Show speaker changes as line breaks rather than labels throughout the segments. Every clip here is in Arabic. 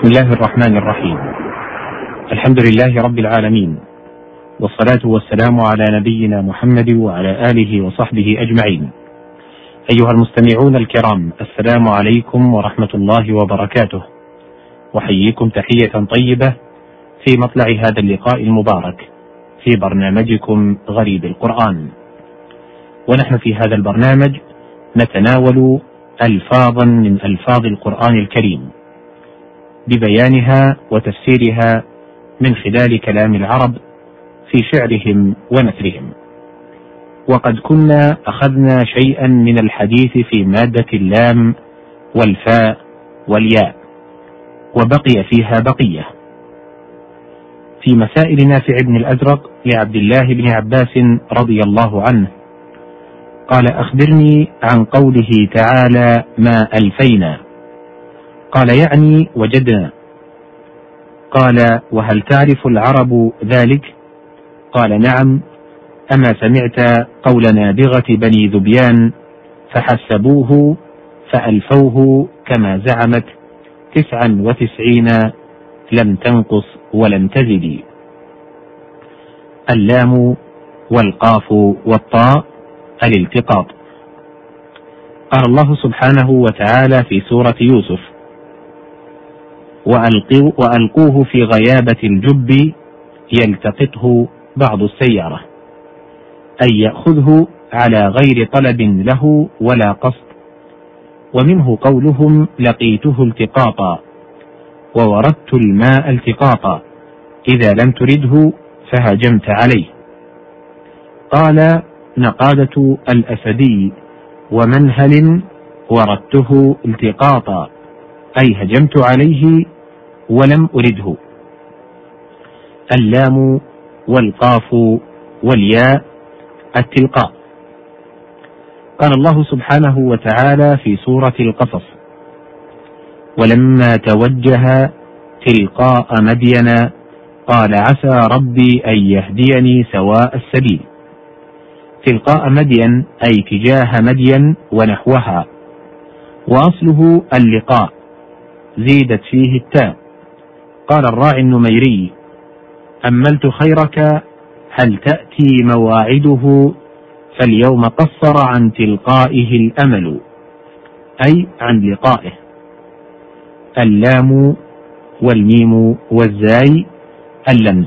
بسم الله الرحمن الرحيم. الحمد لله رب العالمين والصلاة والسلام على نبينا محمد وعلى آله وصحبه أجمعين. أيها المستمعون الكرام السلام عليكم ورحمة الله وبركاته. أحييكم تحية طيبة في مطلع هذا اللقاء المبارك في برنامجكم غريب القرآن. ونحن في هذا البرنامج نتناول ألفاظا من ألفاظ القرآن الكريم. ببيانها وتفسيرها من خلال كلام العرب في شعرهم ونثرهم. وقد كنا أخذنا شيئا من الحديث في مادة اللام والفاء والياء وبقي فيها بقية. في مسائل نافع بن الازرق لعبد الله بن عباس رضي الله عنه قال أخبرني عن قوله تعالى ما ألفينا قال يعني وجدنا. قال وهل تعرف العرب ذلك؟ قال نعم. أما سمعت قول نابغة بني ذبيان فحسبوه فألفوه كما زعمت. تسعا وتسعين لم تنقص ولم تزد. اللام والقاف والطاء الالتقاط. قال الله سبحانه وتعالى في سورة يوسف وألقوه في غيابة الجب يلتقطه بعض السيارة أي يأخذه على غير طلب له ولا قصد ومنه قولهم لقيته التقاطا ووردت الماء التقاطا إذا لم ترده فهجمت عليه. قال نقادة الأسدي ومنهل وردته التقاطا. أي هجمت عليه ولم أرده. اللام والقاف والياء التلقاء. قال الله سبحانه وتعالى في سورة القصص ولما توجه تلقاء مدين قال عسى ربي أن يهديني سواء السبيل. تلقاء مدين أي تجاه مدين ونحوها. وأصله اللقاء. زيدت فيه التاء. قال الراعي النميري أملت خيرك هل تأتي مواعده؟ فاليوم قصر عن تلقائه الأمل أي عن لقائه. اللام والميم والزاي اللمز.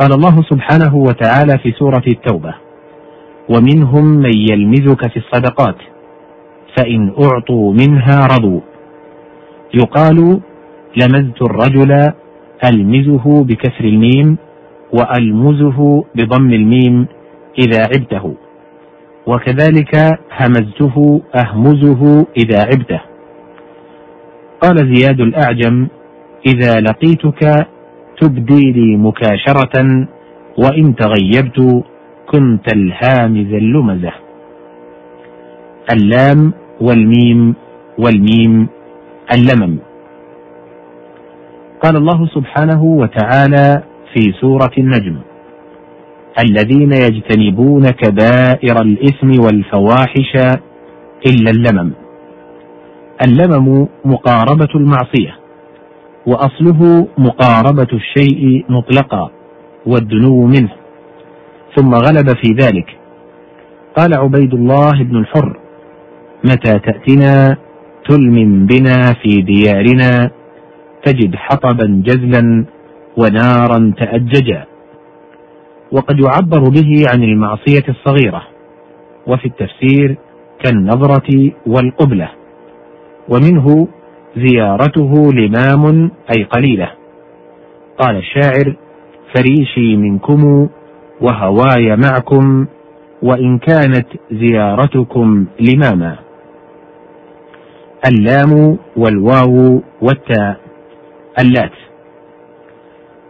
قال الله سبحانه وتعالى في سورة التوبة ومنهم من يلمزك في الصدقات فإن أعطوا منها رضوا. يقال لمزت الرجل ألمزه بكسر الميم وألمزه بضم الميم إذا عبته. وكذلك همزته أهمزه إذا عبته. قال زياد الأعجم إذا لقيتك تبدي لي مكاشرة وإن تغيبت كنت الهامز اللمزة. اللام والميم والميم اللمم. قال الله سبحانه وتعالى في سورة النجم الذين يجتنبون كبائر الإثم والفواحش إلا اللمم. اللمم مقاربة المعصية وأصله مقاربة الشيء مطلقا والدنو منه. ثم غلب في ذلك. قال عبيد الله بن الحر متى تأتنا تلم بنا في ديارنا تجد حطبا جزلا ونارا تأججا. وقد يعبر به عن المعصية الصغيرة وفي التفسير كالنظرة والقبلة ومنه زيارته لمام أي قليلة. قال الشاعر فريشي منكم وهواي معكم وإن كانت زيارتكم لماما. اللام والواو والتاء اللات.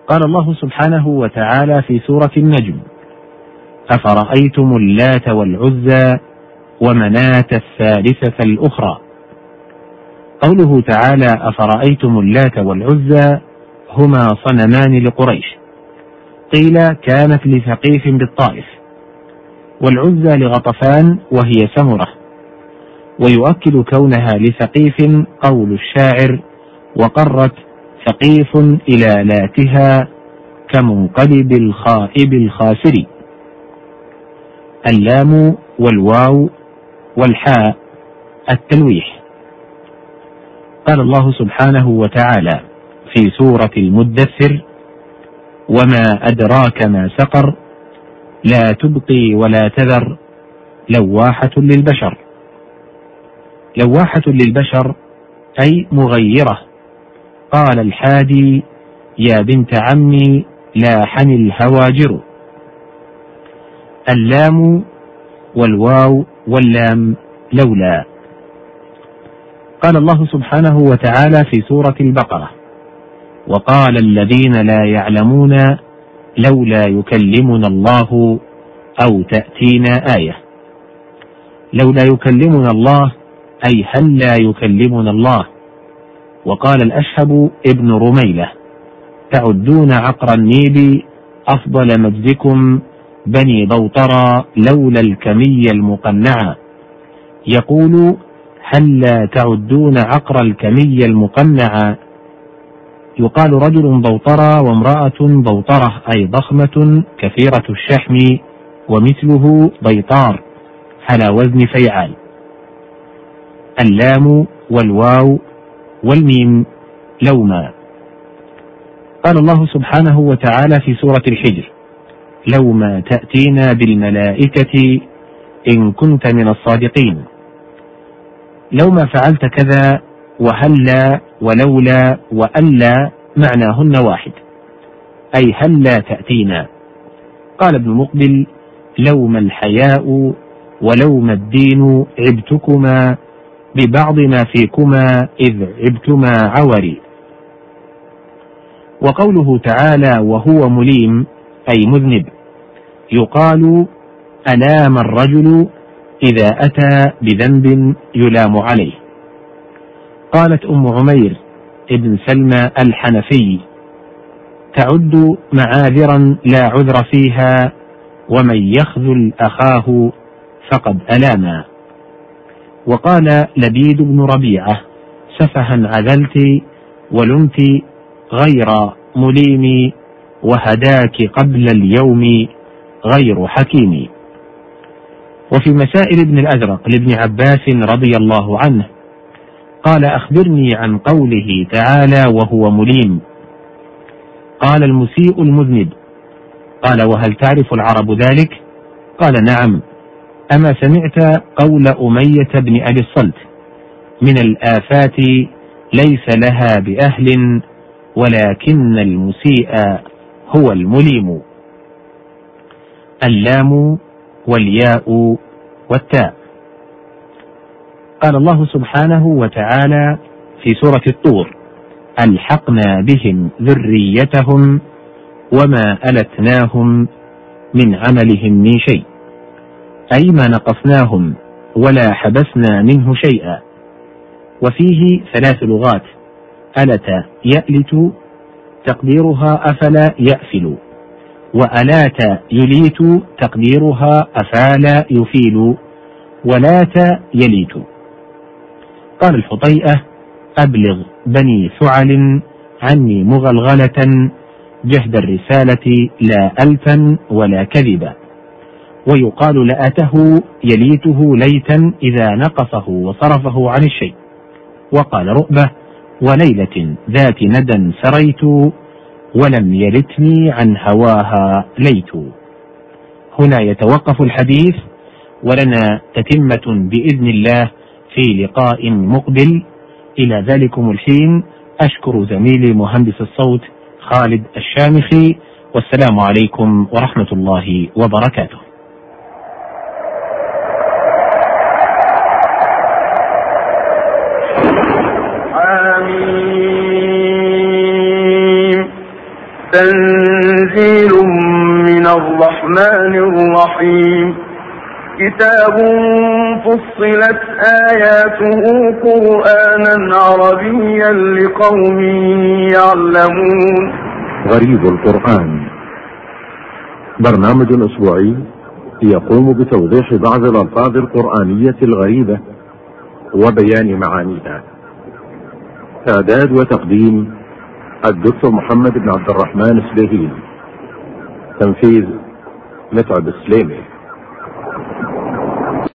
قال الله سبحانه وتعالى في سورة النجم أفرأيتم اللات والعزى ومناة الثالثة الأخرى؟ قوله تعالى أفرأيتم اللات والعزى هما صنمان لقريش. قيل كانت لثقيف بالطائف. والعزى لغطفان وهي سمرة. ويؤكد كونها لثقيف قول الشاعر وقرت ثقيف إلى لاتها كمنقلب الخائب الخاسر. اللام والواو والحاء التلويح. قال الله سبحانه وتعالى في سورة المدثر وما أدراك ما سقر لا تبقي ولا تذر لواحة للبشر. لواحة للبشر أي مغيرة. قال الحادي يا بنت عمي لاحن الهواجر. اللام والواو واللام لولا. قال الله سبحانه وتعالى في سورة البقرة وقال الذين لا يعلمون لولا يكلمنا الله أو تأتينا آية. لولا يكلمنا الله أي هل لا يكلمنا الله؟ وقال الأشهب ابن رميلة تعدون عقر النيب أفضل مجدكم بني بوطرى لولا الكمي المقنعة يقول هل لا تعدون عقر الكمي المقنعة يقال رجل بوطرة وامرأة بوطرة أي ضخمة كثيرة الشحم ومثله بيطار على وزن فيعال. اللام والواو والميم لوما. قال الله سبحانه وتعالى في سورة الحجر لو ما تأتينا بالملائكة إن كنت من الصادقين. لو ما فعلت كذا وهلا ولولا وألا معناهن واحد. أي هلا تأتينا. قال ابن مقبل لوم الحياء ولوم الدين عبتكما ببعض ما فيكما إذ عبتما عوري. وقوله تعالى وهو مليم أي مذنب يقال ألام الرجل إذا أتى بذنب يلام عليه. قالت أم عمير ابن سلمى الحنفي تعد معاذرا لا عذر فيها ومن يخذل أخاه فقد ألاما. وقال لبيد بن ربيعة سفها عذلت ولمت غير مليم وهداك قبل اليوم غير حكيم. وفي مسائل ابن الأزرق لابن عباس رضي الله عنه قال أخبرني عن قوله تعالى وهو مليم. قال المسيء المذنب قال وهل تعرف العرب ذلك؟ قال نعم. أما سمعت قول أمية بن أبي الصلت من الآفات ليس لها بأهل ولكن المسيء هو المليم. اللام والياء والتاء. قال الله سبحانه وتعالى في سورة الطور ألحقنا بهم ذريتهم وما ألتناهم من عملهم من شيء. أي ما نقصناهم ولا حبسنا منه شيئا. وفيه ثلاث لغات ألت يألت تقديرها أفلا يأفل وألات يليت تقديرها أفال يفيل ولات يليت. قال الحطيئة أبلغ بني ثعل عني مغلغلة جهد الرسالة لا ألفا ولا كذبا. ويقال لأته يليته ليتا إذا نقصه وصرفه عن الشيء. وقال رؤبة وليلة ذات ندى سريت ولم يلتني عن هواها ليت. هنا يتوقف الحديث ولنا تتمة بإذن الله في لقاء مقبل. إلى ذلكم الحين أشكر زميلي مهندس الصوت خالد الشامخي والسلام عليكم ورحمة الله وبركاته.
تنزيل من الرحمن الرحيم. كتاب فصلت آياته قرآنا عربيا لقوم يعلمون.
غريب القرآن. برنامج أسبوعي يقوم بتوضيح بعض الألفاظ القرآنية الغريبة وبيان معانيها. إعداد وتقديم الدكتور محمد بن عبد الرحمن السبيهين تنفيذ متعب السليمي.